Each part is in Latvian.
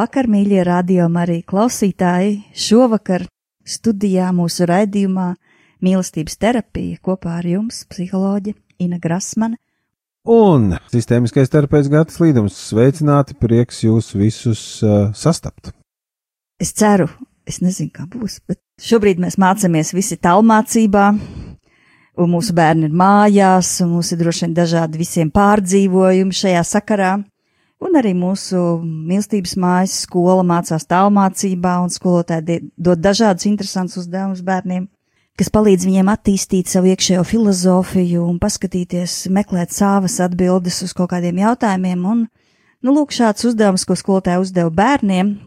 Labvakar, mīļie radiokamā arī klausītāji! Šovakar studijā mūsu raidījumā Mīlestības terapija kopā ar jums psiholoģi Ina Grasmane. Un sistēmiskais terapeits Gatis Līdums sveicināti, prieks jūs visus uh, sastapt. Es ceru, es nezinu, kā būs, bet šobrīd mēs mācāmies visi tālmācībā, un mūsu bērni ir mājās, un mums ir droši vien dažādi visiem pārdzīvojumi šajā sakarā. Un arī mūsu mīlestības mājas skola mācās tālmācībā, un skolotāji dod dažādus interesantus uzdevumus bērniem, kas palīdz viņiem attīstīt savu iekšējo filozofiju un paskatīties, meklēt savas atbildes uz kaut kādiem jautājumiem. Un, nu, lūk, šāds uzdevums, ko skolotāji uzdeva bērniem,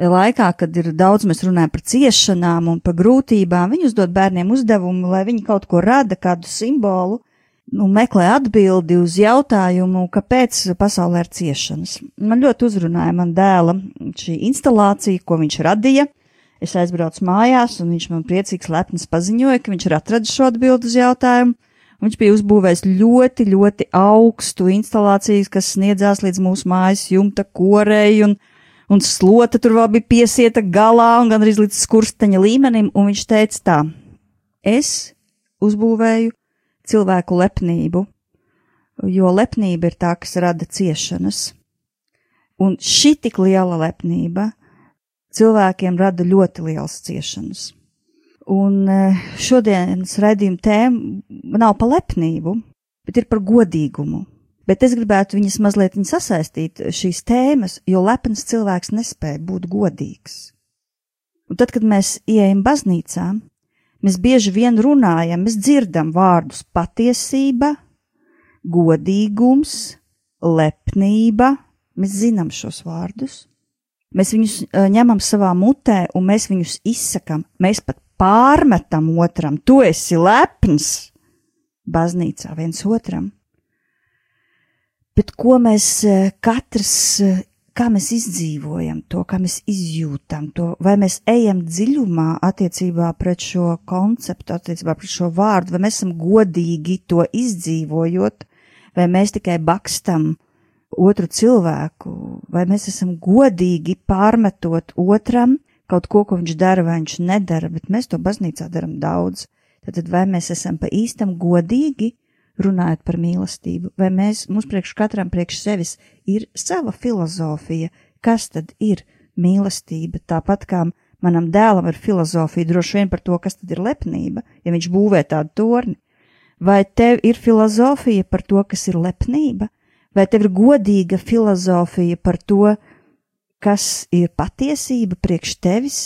laikā, kad ir daudz mēs runājam par ciešanām un par grūtībām, viņi uzdod bērniem uzdevumu, lai viņi kaut ko rada, kādu simbolu nu, meklē atbildi uz jautājumu, kāpēc pasaulē ir ciešanas. Man ļoti uzrunāja man dēla šī instalācija, ko viņš radīja. Es aizbraucu mājās, un viņš man priecīgs lepns paziņoja, ka viņš ir atradis šo atbildi uz jautājumu. Viņš bija uzbūvējis ļoti, ļoti augstu instalāciju, kas sniedzās līdz mūsu mājas jumta korei, un, un slota tur vēl bija piesieta galā un gandrīz līdz skursteņa līmenim, un viņš teica tā, es uzbūvēju cilvēku lepnību, jo lepnība ir tā, kas rada ciešanas. Un šī tik liela lepnība cilvēkiem rada ļoti lielas ciešanas. Un e, šodienas redzījuma tēma nav par lepnību, bet ir par godīgumu. Bet es gribētu viņas mazliet viņas sasaistīt šīs tēmas, jo lepns cilvēks nespēja būt godīgs. Un tad, kad mēs ieejam baznīcā, Mēs bieži vien runājam, mēs dzirdam vārdus patiesība, godīgums, lepnība. Mēs zinām šos vārdus. Mēs viņus uh, ņemam savā mutē un mēs viņus izsakam. Mēs pat pārmetam otram, tu esi lepns baznīcā viens otram. Bet ko mēs katrs kā mēs izdzīvojam to, kā mēs izjūtam to, vai mēs ejam dziļumā attiecībā pret šo konceptu, attiecībā pret šo vārdu, vai mēs esam godīgi to izdzīvojot, vai mēs tikai bakstam otru cilvēku, vai mēs esam godīgi pārmetot otram kaut ko, ko viņš dara vai viņš nedara, bet mēs to baznīcā daram daudz. Tad vai mēs esam pa īstam godīgi runājot par mīlestību, vai mēs, mums priekš katram priekš sevis ir sava filozofija, kas tad ir mīlestība, tāpat kā manam dēlam ir filozofija droši vien par to, kas tad ir lepnība, ja viņš būvē tādu torni. Vai tev ir filozofija par to, kas ir lepnība, vai tev ir godīga filozofija par to, kas ir patiesība priekš tevis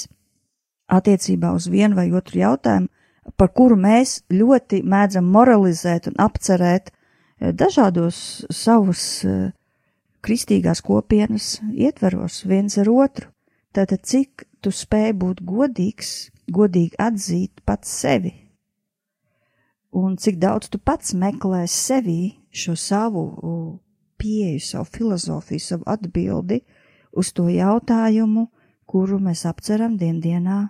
attiecībā uz vienu vai otru jautājumu, par kuru mēs ļoti mēdzam moralizēt un apcerēt eh, dažādos savus eh, kristīgās kopienas ietveros viens ar otru. Tātad, cik tu spēj būt godīgs, godīgi atzīt pats sevi, un cik daudz tu pats meklē sevī šo savu pieeju, savu filozofiju, savu atbildi uz to jautājumu, kuru mēs apceram diendienā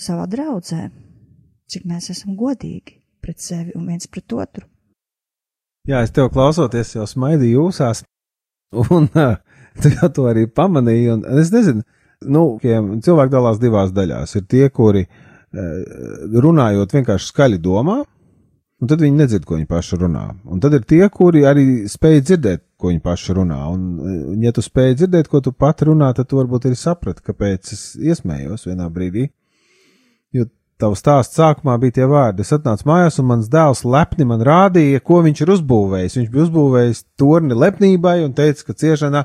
savā draudzē cik mēs esam godīgi pret sevi un viens pret otru. Jā, es tev klausoties, jau smaidīju jūsās, un tu jau to arī pamanīji. Es nezinu, nu, cilvēki dalās divās daļās. Ir tie, kuri runājot vienkārši skaļi domā, un tad viņi nedzird, ko viņi paši runā. Un tad ir tie, kuri arī spēj dzirdēt, ko viņi paši runā. Un, ja tu spēj dzirdēt, ko tu pati runā, tad tu varbūt arī saprati, kāpēc es iesmējos vienā brīdī. Jo tavs stāsts sākumā bija tie vārdi. Es atnācu mājās, un mans dēls lepni man rādīja, ko viņš ir uzbūvējis. Viņš bija uzbūvējis torni lepnībai un teica, ka ciešana,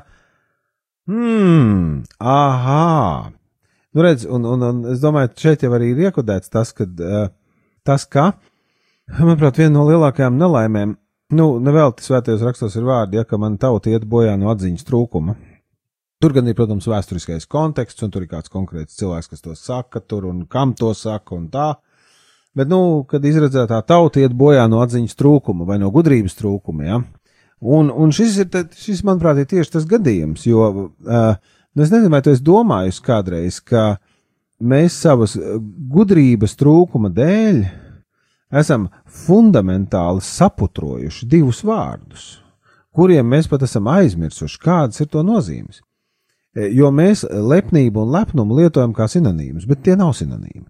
hmm, aha. Nu, redz, un, un, un es domāju, šeit jau arī ir iekodēts tas, ka, uh, tas, ka Manuprāt, viena no lielākajām nelaimēm, nu, nevelti svētajos rakstos ir vārdi, ja, ka man tauta iet bojā no atziņas trūkuma. Tur gan ir, protams, vēsturiskais konteksts, un tur ir kāds konkrēts cilvēks, kas to saka, tur un kam to saka, un tā. Bet, nu, kad izredzētā tauta iet bojā no atziņas trūkuma vai no gudrības trūkuma, ja, un, un šis ir, šis, manuprāt, ir tieši tas gadījums, jo, uh, es nezinu, vai tu esi domājis kādreiz, ka mēs savas gudrības trūkuma dēļ, esam fundamentāli saputrojuši divus vārdus, kuriem mēs pat esam aizmirsuši, kādas ir to nozīmes. E, jo mēs lepnību un lepnumu lietojam kā sinonīmus, bet tie nav sinonīmi.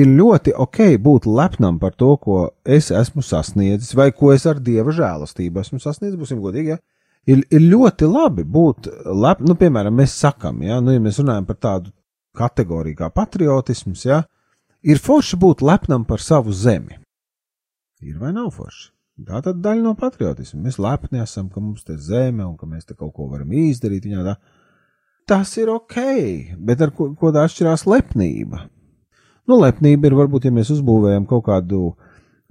Ir ļoti ok būt lepnam par to, ko es esmu sasniedzis, vai ko es ar dieva žēlastību esmu sasniedzis, būsim godīgi. Ja? Ir, ir ļoti labi būt lepnam, nu, piemēram, mēs sakam, ja, nu, ja mēs runājam par tādu kategoriju kā patriotisms, ja, Ir forši būt lepnam par savu zemi. Ir vai nav forši? Tā tad daļa no patriotisma. Mēs lepni esam, ka mums te zeme un ka mēs te kaut ko varam izdarīt. Viņā tā. Tas ir ok, bet ar ko, ko tā atšķirās lepnība? Nu, lepnība ir varbūt, ja mēs uzbūvējam kaut kādu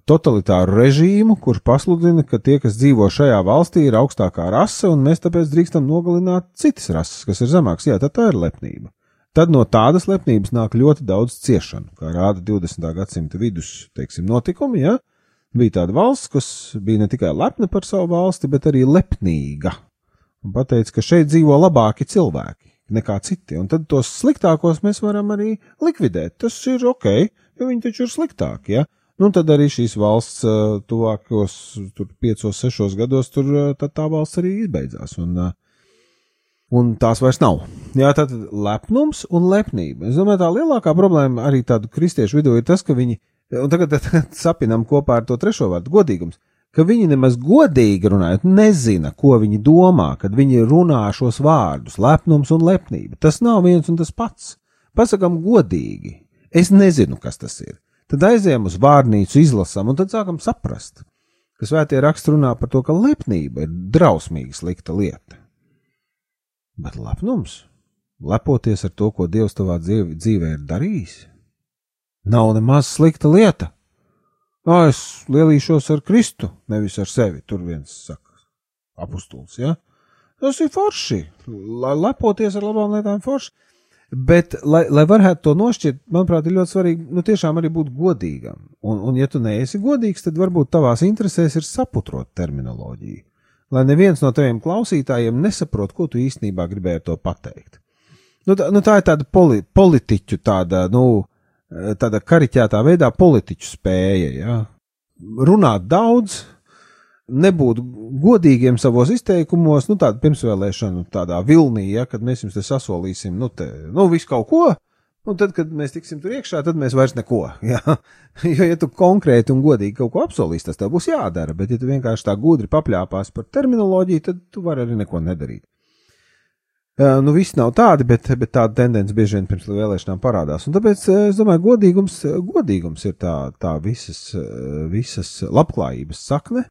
totalitāru režīmu, kurš pasludina, ka tie, kas dzīvo šajā valstī, ir augstākā rase, un mēs tāpēc drīkstam nogalināt citas rases, kas ir zemākas. Jā, tad tā ir lepnība. Tad no tādas lepnības nāk ļoti daudz ciešanu, kā rāda 20. gadsimta vidus teiksim, notikumi. Ja? Bija tāda valsts, kas bija ne tikai lepna par savu valsti, bet arī lepnīga. Un pateica, ka šeit dzīvo labāki cilvēki nekā citi, un tad tos sliktākos mēs varam arī likvidēt. Tas ir ok, jo viņi taču ir sliktāki. Ja? Nu, tad arī šīs valsts tuvākos piecos, sešos gados tur tā valsts arī izbeidzās. Un, uh, un tās vairs nav. Jā, tad lepnums un lepnība. Es domāju, tā lielākā problēma arī tādu kristiešu vidū ir tas, ka viņi, un tagad sapinam kopā ar to trešo vārdu, godīgums, ka viņi nemaz godīgi runājot, nezina, ko viņi domā, kad viņi runā šos vārdus - lepnums un lepnība. Tas nav viens un tas pats. Pasakam godīgi. Es nezinu, kas tas ir. Tad aizējām uz vārnīcu, izlasām, un tad sākam saprast, ka svētie raksti runā par to, ka lepnība ir drausmīgi slikta lieta. Bet lepnums, lepoties ar to, ko Dievs tavā dzīvē ir darījis, nav nemaz slikta lieta. Ā, es lielīšos ar Kristu, nevis ar sevi. Tur viens saka, apustulis, ja? Tas ir forši. Lepoties ar labām lietām forši. Bet, lai, lai varētu to nošķirt, manuprāt, ir ļoti svarīgi, nu, tiešām arī būt godīgam. Un, un ja tu neesi godīgs, tad varbūt tavās interesēs ir saputrot terminoloģiju lai neviens no taviem klausītājiem nesaprot, ko tu īstenībā gribēji to pateikt. Nu, tā, nu, tā ir tāda poli, politiķu, tāda, nu, tāda kariķētā veidā politiķu spēja, ja? runāt daudz, nebūt godīgiem savos izteikumos, nu, tāda pirmsvēlēšana, tādā vilnī, ja, kad mēs jums te sasolīsim, nu, te, nu, visu kaut ko, Un tad, kad mēs tiksim tur iekšā, tad mēs vairs neko. Jā. Jo, ja tu konkrēti un godīgi kaut ko apsolīsi, tas tev būs jādara. Bet, ja tu vienkārši tā gudri papļāpās par terminoloģiju, tad tu vari arī neko nedarīt. Uh, nu, viss nav tādi, bet, bet tāda tendence bieži vien pirms vēlēšanām parādās. Un tāpēc es domāju, godīgums, godīgums ir tā, tā visas, visas labklājības sakne.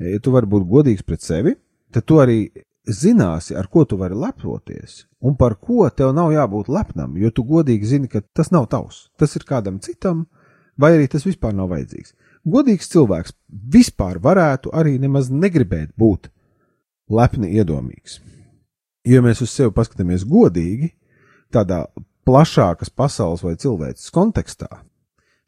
Ja tu vari būt godīgs pret sevi, tad tu arī zināsi, ar ko tu vari lepoties, un par ko tev nav jābūt lepnam, jo tu godīgi zini, ka tas nav tavs, tas ir kādam citam, vai arī tas vispār nav vajadzīgs. Godīgs cilvēks vispār varētu arī nemaz negribēt būt lepni iedomīgs. Jo mēs uz sevi paskatāmies godīgi, tādā plašākas pasaules vai cilvēces kontekstā,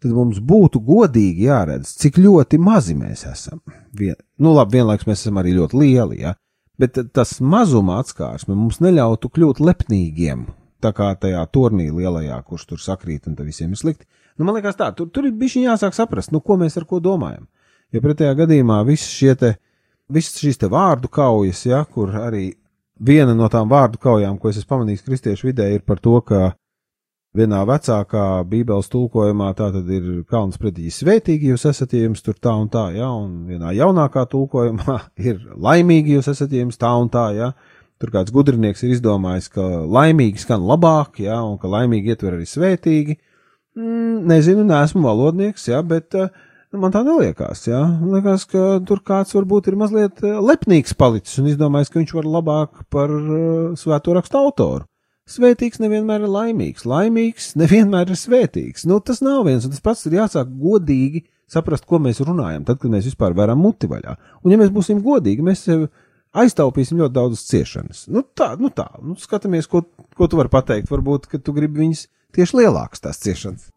tad mums būtu godīgi jāredz, cik ļoti mazi mēs esam. Vien, nu, labi, vienlaikus mēs esam arī ļoti lieli, ja, bet tas mazuma atskārsme mums neļautu kļūt lepnīgiem. Tā kā tajā turnī lielajā, kurš tur sakrīt un visiem ir slikti. Nu, man liekas, tā, tur, tur ir bijis jāsāk saprast, nu, ko mēs ar ko domājam. Jo pretējā gadījumā viss šie te, visas šīs te vārdu kaujas, ja, kur arī viena no tām vārdu kaujām, ko es esmu pamanījis kristiešu vidē, ir par to, ka vienā vecākā Bībeles tulkojumā tā tad ir kalns pretī svētīgi, jūs esat, ja jums tur tā un tā, ja, un vienā jaunākā tulkojumā ir laimīgi, jūs esat, ja jums tā un tā, ja. Tur kāds gudrinieks ir izdomājis, ka laimīgi skan labāk, ja, un ka laimīgi ietver arī svētīgi. Mm, nezinu, neesmu valodnieks, ja, bet uh, man tā neliekās, jā. Man liekas, ka tur kāds varbūt ir mazliet lepnīgs palicis un izdomājis, ka viņš var labāk par uh, svēto rakstu autoru. Svētīgs nevienmēr ir laimīgs, laimīgs nevienmēr ir svētīgs. Nu, tas nav viens, un tas pats ir jāsāk godīgi saprast, ko mēs runājam, tad, kad mēs vispār varam muti vaļā. Un, ja mēs būsim godīgi, mēs sev aiztaupīsim ļoti daudz ciešanas. Nu, tā, nu tā, nu, skatāmies, ko, ko tu vari pateikt. Varbūt, ka tu gribi viņas tieši lielākas tās ciešanas.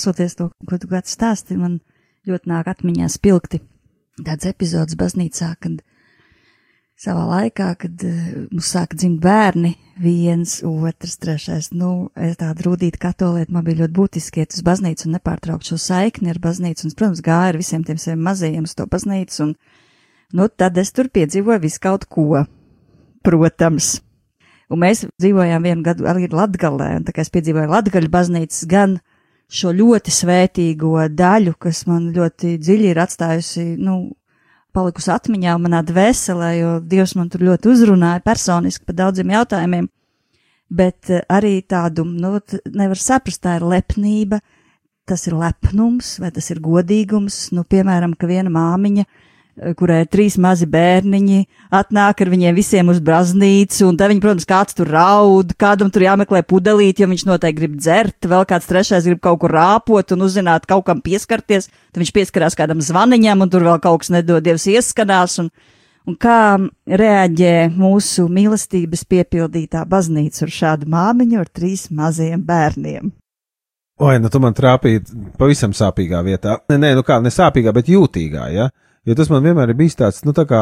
Klausoties to, ko tu kāds stāsti, man ļoti nāk atmiņā spilgti tāds epizods baznīcā, kad savā laikā, kad uh, mums sāka dzimt bērni, viens, otrs, trešais, nu, es tāda rūtīta katolieta, man bija ļoti būtiski iet uz baznīcu un nepārtraukt šo saikni ar baznīcu, un, protams, gāja ar visiem tiem saviem mazajiem uz to baznīcu, un, nu, tad es tur piedzīvoju visu kaut ko, protams. Un mēs dzīvojām vienu gadu arī Latgalē, un tā kā es piedzīvoju Latgaļu baznīcas gan šo ļoti svētīgo daļu, kas man ļoti dziļi ir atstājusi, nu, palikusi atmiņā manā dvēselē, jo Dievs man tur ļoti uzrunāja personiski par daudziem jautājumiem, bet eh, arī tādu, nu, nevar saprast, tā ir lepnība, tas ir lepnums, vai tas ir godīgums, nu, piemēram, ka viena māmiņa, eh, kurai ir trīs mazi bērniņi, atnāk ar viņiem visiem uz baznīcu, un tad viņi, protams, kāds tur raud, kādam tur jāmeklē pudelīt, jo viņš noteikti grib dzert, vēl kāds trešais grib kaut kur rāpot un uzzināt, kaut kam pieskarties, tad viņš pieskarās kādam zvaniņam, un tur vēl kaut kas nedod dievs ieskanās, un, Un kā reaģē mūsu mīlestības piepildītā baznīca uz šādu māmiņu ar trīs maziem bērniem? Oi, nu tu man trāpīji pavisam sāpīgā vietā. Nē, nē, nu kā, ne sāpīgā, bet jūtīgā, ja? Jo tas man vienmēr ir bijis tāds, nu tā kā,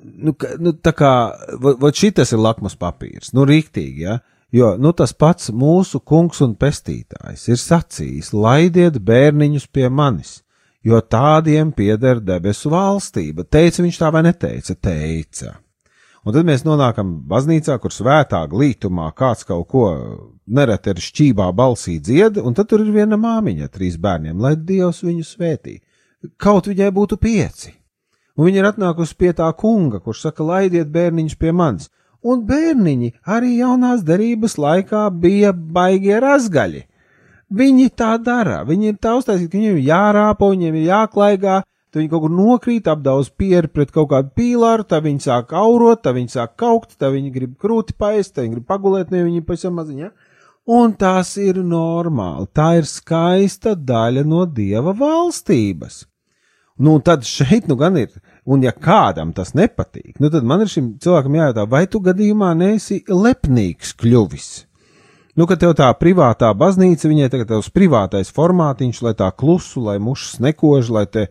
nu, nu tā kā, vai šitas ir lakmus papīrs, nu rīktīgi, ja? Jo, nu tas pats mūsu kungs un pestītājs ir sacījis, laidiet bērniņus pie manis, jo tādiem pieder debesu valstība. Teica viņš tā vai neteica? Teica. Un tad mēs nonākam baznīcā, kur svētā glītumā kāds kaut ko nereti ar šķībā balsī dzied, un tad tur ir viena māmiņa trīs bērniem, lai Dievs viņu svētī. Kaut viņai būtu pieci. Un viņa ir atnākusi pie tā kunga, kurš saka, laidiet bērniņus pie manis. Un bērniņi arī jaunās derības laikā bija baigie razgaļi. Viņi tā dara, viņi ir tā uztaisīti, ka viņiem ir jārāpo, viņiem ir jāklaigā, tad viņi kaut kur nokrīt, apdauz pieri pret kaut kādu pīlāru, tad viņi sāk aurot, tad viņi sāk kaukt, tad viņi grib krūti paist, tad viņi grib pagulēt, ne viņi pavisam maziņā. Un tas ir normāli, tā ir skaista daļa no dieva valstības. Nu, tad šeit nu gan ir, un ja kādam tas nepatīk, nu tad man ir šim cilvēkam jājautā, vai tu gadījumā neesi lepnīgs kļuvis? Nu, ka tev tā privātā baznīca, viņai tagad tavs privātais formātiņš, lai tā klusu, lai mušas nekož, lai te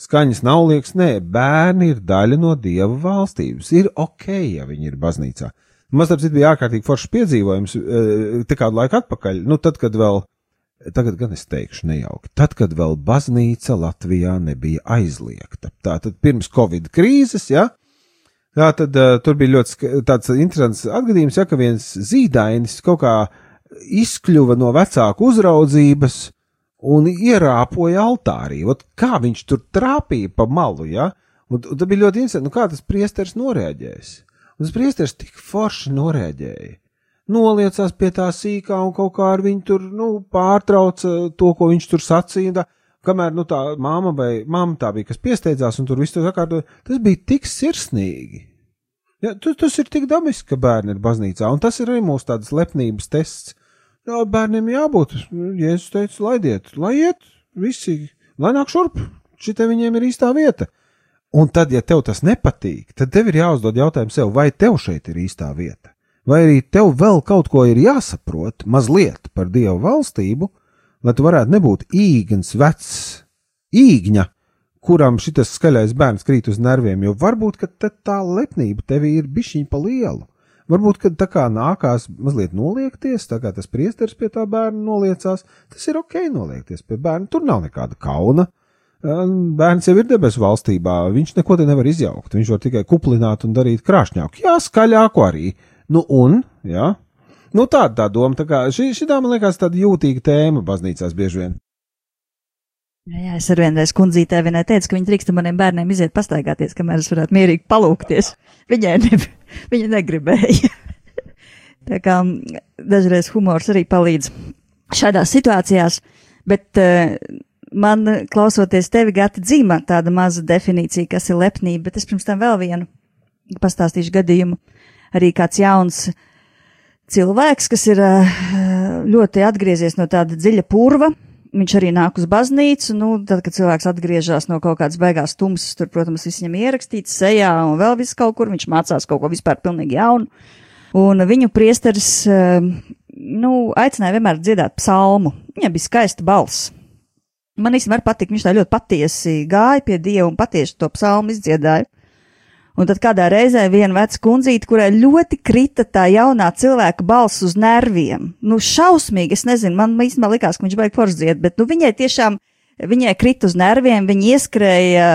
skaņas nav liekas, nē, bērni ir daļa no dieva valstības. Ir ok, ja viņi ir baznīcā. Man starp citu bija ārkārtīgi foršs piedzīvojums, eh, te kādu laiku atpakaļ, nu tad, kad vēl Tagad gan es teikšu nejauki. Tad, kad vēl baznīca Latvijā nebija aizliegta, tātad pirms Covid krīzes, ja, tā tad uh, tur bija ļoti tāds interesants atgadījums, ja, ka viens zīdainis kaut kā izkļuva no vecāku uzraudzības un ierāpoja altārī. Ot, kā viņš tur trāpīja pa malu, ja, un, un tad bija ļoti interesanti, nu kā tas priesteris noreaģēs. Tas priesteris tik forši noreaģēja noliecās pie tā sīkā un kaut kā ar viņu tur, nu, pārtrauca to, ko viņš tur sacīja. Kamēr, nu, tā māma vai māma tā bija, kas piesteidzās un tur viss to sakārtoja, tas bija tik sirsnīgi. Ja, tu, tas ir tik dabiski, ka bērni ir baznīcā, un tas ir arī mūsu tādas lepnības tests. Jā, bērniem jābūt, Jēzus teica, laidiet, lai iet, visi, lai nāk šurp, šitai viņiem ir īstā vieta. Un tad, ja tev tas nepatīk, tad tev ir jāuzdod jautājumu sev, vai tev šeit ir īstā vieta vai arī tev vēl kaut ko ir jāsaprot mazliet par Dievu valstību, lai tu varētu nebūt īgns, vecs, īgņa, kuram šis skaļais bērns krīt uz nerviem, jo varbūt tā lepnība tev ir bišķiņa pa lielu. Varbūt, kad tā kā nākās mazliet noliekties, tā kā tas priesteris pie tā bērna noliecās, tas ir ok noliekties pie bērna, tur nav nekāda kauna. Bērns jau ir debesu valstībā, viņš neko te nevar izjaukt, viņš var tikai kuplināt un darīt krāšņāku, jā, skaļāku arī, Nu, un, jā, nu, tāda tā doma, tā kā šī, šī man liekas tāda jūtīga tēma baznīcās bieži vien. Jā, es ar vienreiz kundzītē vienai teicu, ka viņa drīkst maniem bērniem iziet pastaigāties, kamēr es varētu mierīgi palūkties. Viņai ne, viņa negribēja. Tā kā dažreiz humors arī palīdz šādās situācijās, bet uh, man klausoties tevi gati dzīmā tāda maza definīcija, kas ir lepnība, bet es pirms tam vēl vienu pastāstīšu gadījumu. Arī kāds jauns cilvēks, kas ir uh, ļoti atgriezies no tāda dziļa purva, viņš arī nāk uz baznīcu, nu, tad, kad cilvēks atgriežas no kaut kādas beigās tumsas, tur, protams, viss viņam ierakstīts sejā un vēl viss kaut kur, viņš mācās kaut ko vispār pilnīgi jaunu. Un viņu priesteris, eh, nu, aicināja vienmēr dziedāt psalmu. Viņam bija skaista balss. Man īstenībā patīk, viņš tā ļoti patiesi gāja pie Dieva un patiesi to psalmu izdziedāja. Un tad kādā reizē viena veca kundzīte, kurai ļoti krita tā jaunā cilvēka balss uz nerviem. Nu, šausmīgi, es nezinu, man īstenībā likās, ka viņš vajag porziet, bet nu, viņai tiešām, viņai krita uz nerviem, viņa ieskrēja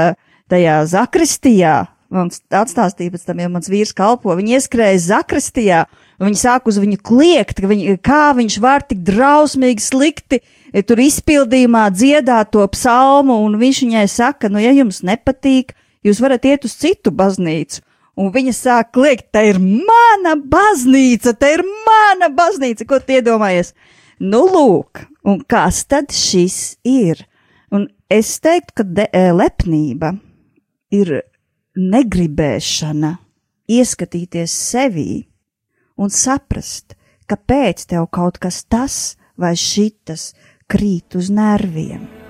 tajā zakristijā. Man atstāstīja pēc tam, ja mans vīrs kalpo, viņa ieskrēja zakristijā, un viņa sāk uz viņu kliegt, ka viņa, kā viņš var tik drausmīgi slikti tur izpildījumā dziedāt to psalmu, un viņš viņai saka, nu, ja jums nepatīk, jūs varat iet uz citu baznīcu. Un viņa sāk kliegt, tā ir mana baznīca, tā ir mana baznīca, ko tie iedomājies. Nu, lūk, un kas tad šis ir? Un es teiktu, ka de, e, lepnība ir negribēšana ieskatīties sevī un saprast, kāpēc tev kaut kas tas vai šitas krīt uz nerviem.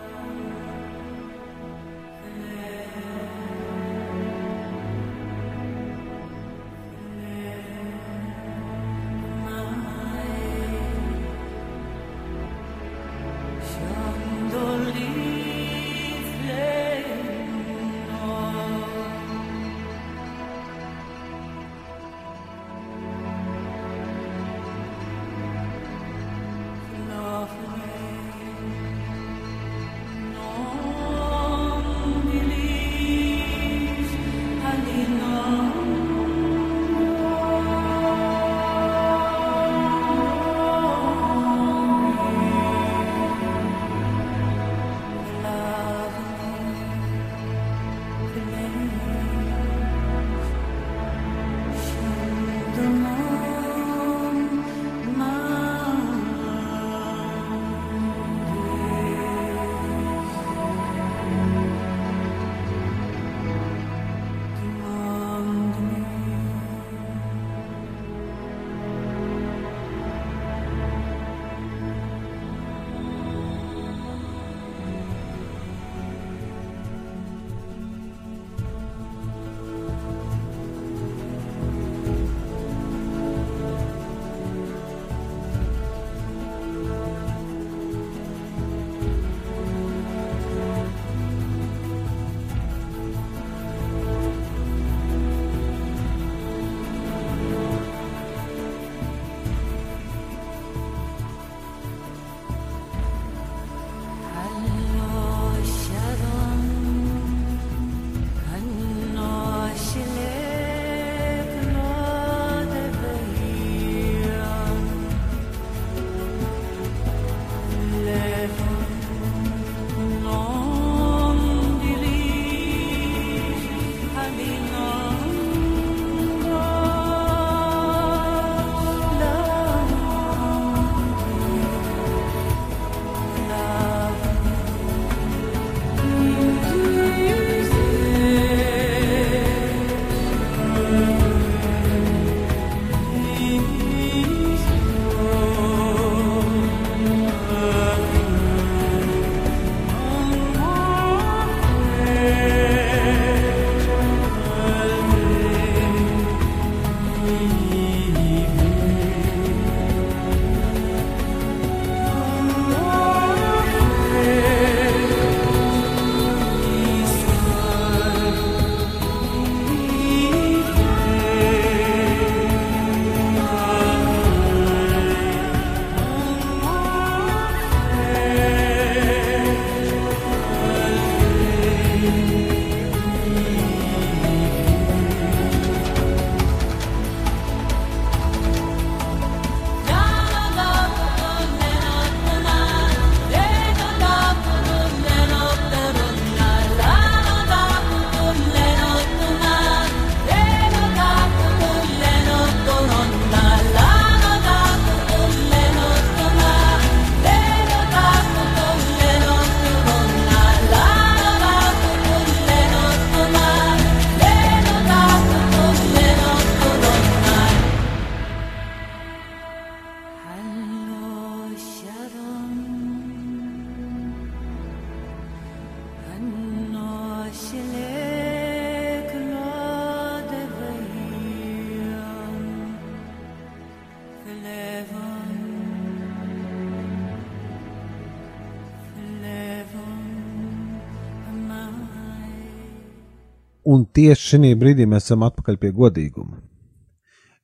Tieši šī brīdī mēs esam atpakaļ pie godīguma.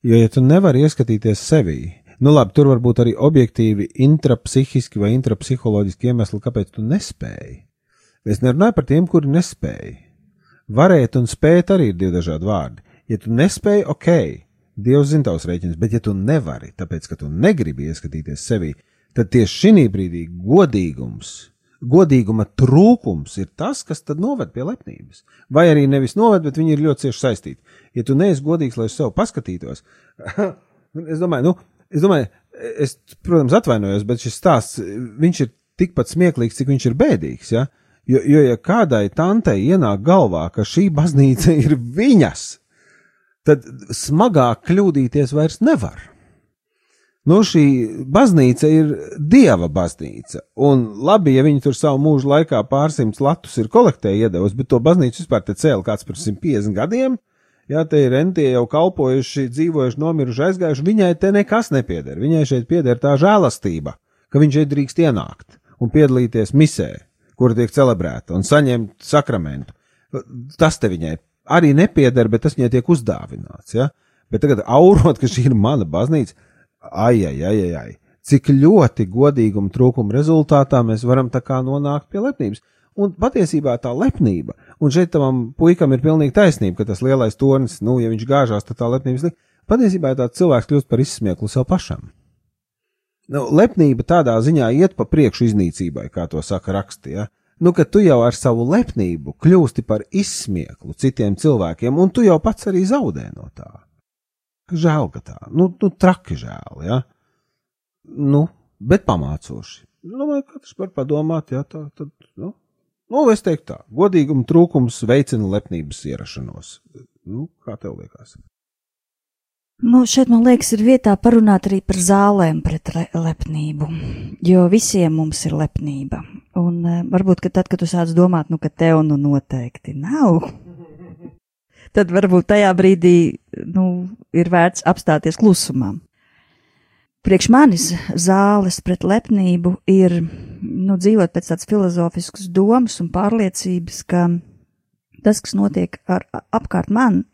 Jo, ja tu nevari ieskatīties sevī, nu labi, tur var būt arī objektīvi, intrapsihiski vai intrapsiholoģiski iemesli, kāpēc tu nespēji. Es nerunāju par tiem, kuri nespēja. Varēt un spēt arī ir divi dažādi vārdi. Ja tu nespēji, ok, Dievs zina tavs rēķins, bet ja tu nevari, tāpēc ka tu negribi ieskatīties sevī, tad tieši šī brīdī godīgums, godīguma trūkums ir tas, kas tad noved pie lepnības. Vai arī nevis noved, bet viņi ir ļoti cieši saistīti. Ja tu neesi godīgs, lai uz sevi paskatītos, es domāju, nu, es domāju, es, protams, atvainojos, bet šis stāsts, viņš ir tikpat smieklīgs, cik viņš ir bēdīgs, ja? Jo, jo ja kādai tantei ienāk galvā, ka šī baznīca ir viņas, tad smagāk kļūdīties vairs nevar. Nu, šī baznīca ir dieva baznīca, un labi, ja viņi tur savu mūžu laikā pārsimts latus ir kolektē iedevusi, bet to baznīcu vispār te cēla kāds par 150 gadiem, jā, te ir rentie jau kalpojuši, dzīvojuši, nomiruši, aizgājuši, viņai te nekas nepieder, viņai šeit pieder tā žēlastība, ka viņš šeit drīkst ienākt un piedalīties misē, kura tiek celebrēta, un saņemt sakramentu. Tas te viņai arī nepieder, bet tas viņai tiek uzdāvināts. Ja? Bet tagad aurot, ka šī ir mana baznīca, ai, ai, ai, ai, ai. Cik ļoti godīguma trūkuma rezultātā mēs varam tā kā nonākt pie lepnības. Un patiesībā tā lepnība, un šeit tam puikam ir pilnīgi taisnība, ka tas lielais tornis, nu, ja viņš gāžās, tad tā lepnības liek. Patiesībā tāds cilvēks kļūst par izsmieklu sev pašam. Nu, lepnība tādā ziņā iet pa priekšu iznīcībai, kā to saka raksti, ja? nu, ka tu jau ar savu lepnību kļūsti par izsmieklu citiem cilvēkiem, un tu jau pats arī zaudē no tā. Žēl, ka tā, nu, nu traki žēl, ja? Nu, bet pamācoši. Domāju, katrs var padomāt, ja tā, tad, nu, nu, es teiktu tā, godīguma trūkums veicina lepnības ierašanos. Nu, kā tev liekas? Nu, šeit, man liekas, ir vietā parunāt arī par zālēm pret le lepnību, jo visiem mums ir lepnība. Un uh, varbūt, ka tad, kad tu sāc domāt, nu, ka tev nu noteikti nav, tad varbūt tajā brīdī, nu, ir vērts apstāties klusumā. Priekš manis zāles pret lepnību ir, nu, dzīvot pēc tādas filozofiskas domas un pārliecības, ka tas, kas notiek ar, apkārt man,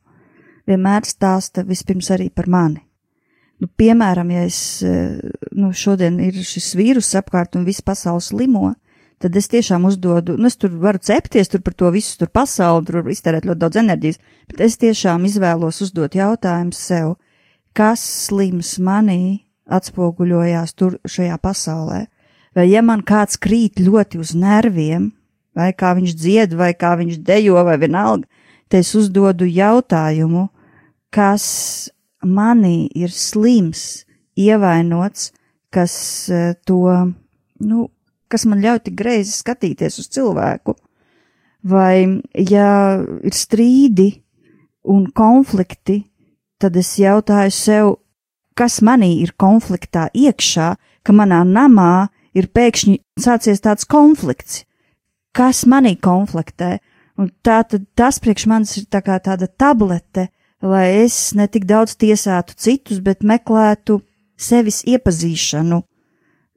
vienmēr stāsta vispirms arī par mani. Nu, piemēram, ja es, nu, šodien ir šis vīrus apkārt un viss pasaules limo, tad es tiešām uzdodu, nu, es tur varu cepties tur par to visu, tur pasauli, tur iztērēt ļoti daudz enerģijas, bet es tiešām izvēlos uzdot jautājumu sev, kas slims manī atspoguļojās tur šajā pasaulē. Vai ja man kāds krīt ļoti uz nerviem, vai kā viņš dzied, vai kā viņš dejo, vai vienalga, te es uzdodu jautājumu, kas manī ir slims, ievainots, kas eh, to, nu, kas man ļauj tik greizi skatīties uz cilvēku. Vai, ja ir strīdi un konflikti, tad es jautāju sev, kas manī ir konfliktā iekšā, ka manā namā ir pēkšņi sācies tāds konflikts. Kas manī konfliktē? Un tā tad tas priekš manis ir tā kā tāda tablete, lai es ne tik daudz tiesātu citus, bet meklētu sevis iepazīšanu,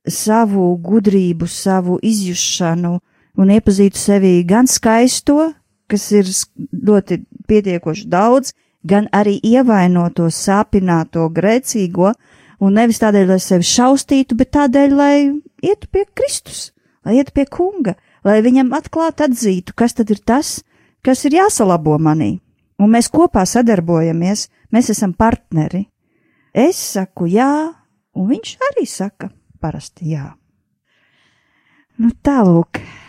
savu gudrību, savu izjušanu un iepazītu sevi gan skaisto, kas ir ļoti pietiekoši daudz, gan arī ievainoto, sāpināto, grēcīgo, un nevis tādēļ, lai sevi šaustītu, bet tādēļ, lai ietu pie Kristus, lai ietu pie kunga, lai viņam atklāt atzītu, kas tad ir tas, kas ir jāsalabo manī un mēs kopā sadarbojamies, mēs esam partneri. Es saku jā, un viņš arī saka parasti jā. Nu, tālūk. kā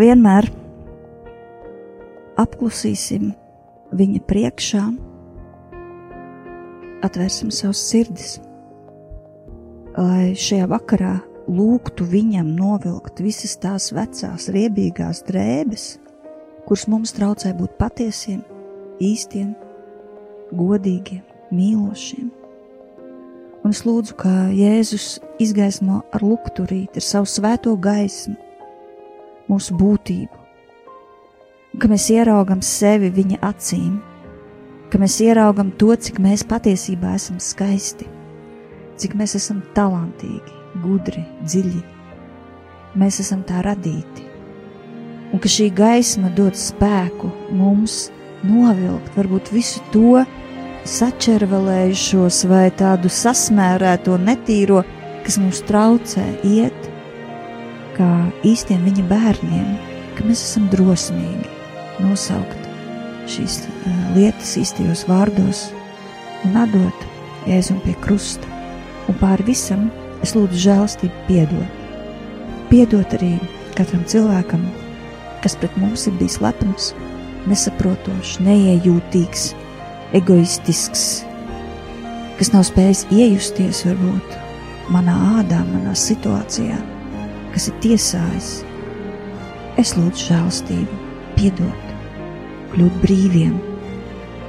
vienmēr, apklusīsim viņa priekšā, atvērsim savus sirdis, lai šajā vakarā lūgtu viņam novilkt visas tās vecās, riebīgās drēbes, kuras mums traucē būt patiesiem, īstiem, godīgiem, mīlošiem. Un es lūdzu, ka Jēzus izgaismo ar lukturīti, ar savu svēto gaismu, mūsu būtību, ka mēs ieraugam sevi viņa acīm, ka mēs ieraugam to, cik mēs patiesībā esam skaisti, cik mēs esam talantīgi, gudri, dziļi. Mēs esam tā radīti, un ka šī gaisma dod spēku mums novilkt varbūt visu to sačervelējušos vai tādu sasmērēto, netīro, kas mums traucē iet kā īstiem viņa bērniem, ka mēs esam drosmīgi nosaukt šīs uh, lietas īstajos vārdos un atdot Jēzum pie krusta. Un pāri visam es lūdzu žēlstību piedot. Piedot arī katram cilvēkam, kas pret mums ir bijis lepns, nesaprotošs, neiejūtīgs, egoistisks, kas nav spējis iejusties varbūt manā ādā, manā situācijā, kas ir tiesājis. Es lūdzu žēlstību, piedot, kļūt brīviem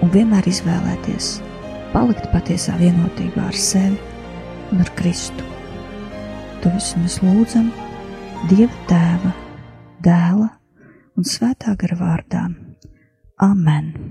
un vienmēr izvēlēties palikt patiesā vienotībā ar sevi un ar Kristu. To visu mēs lūdzam Dieva Tēva, Dēla un Svētā gara vārdā. Amen!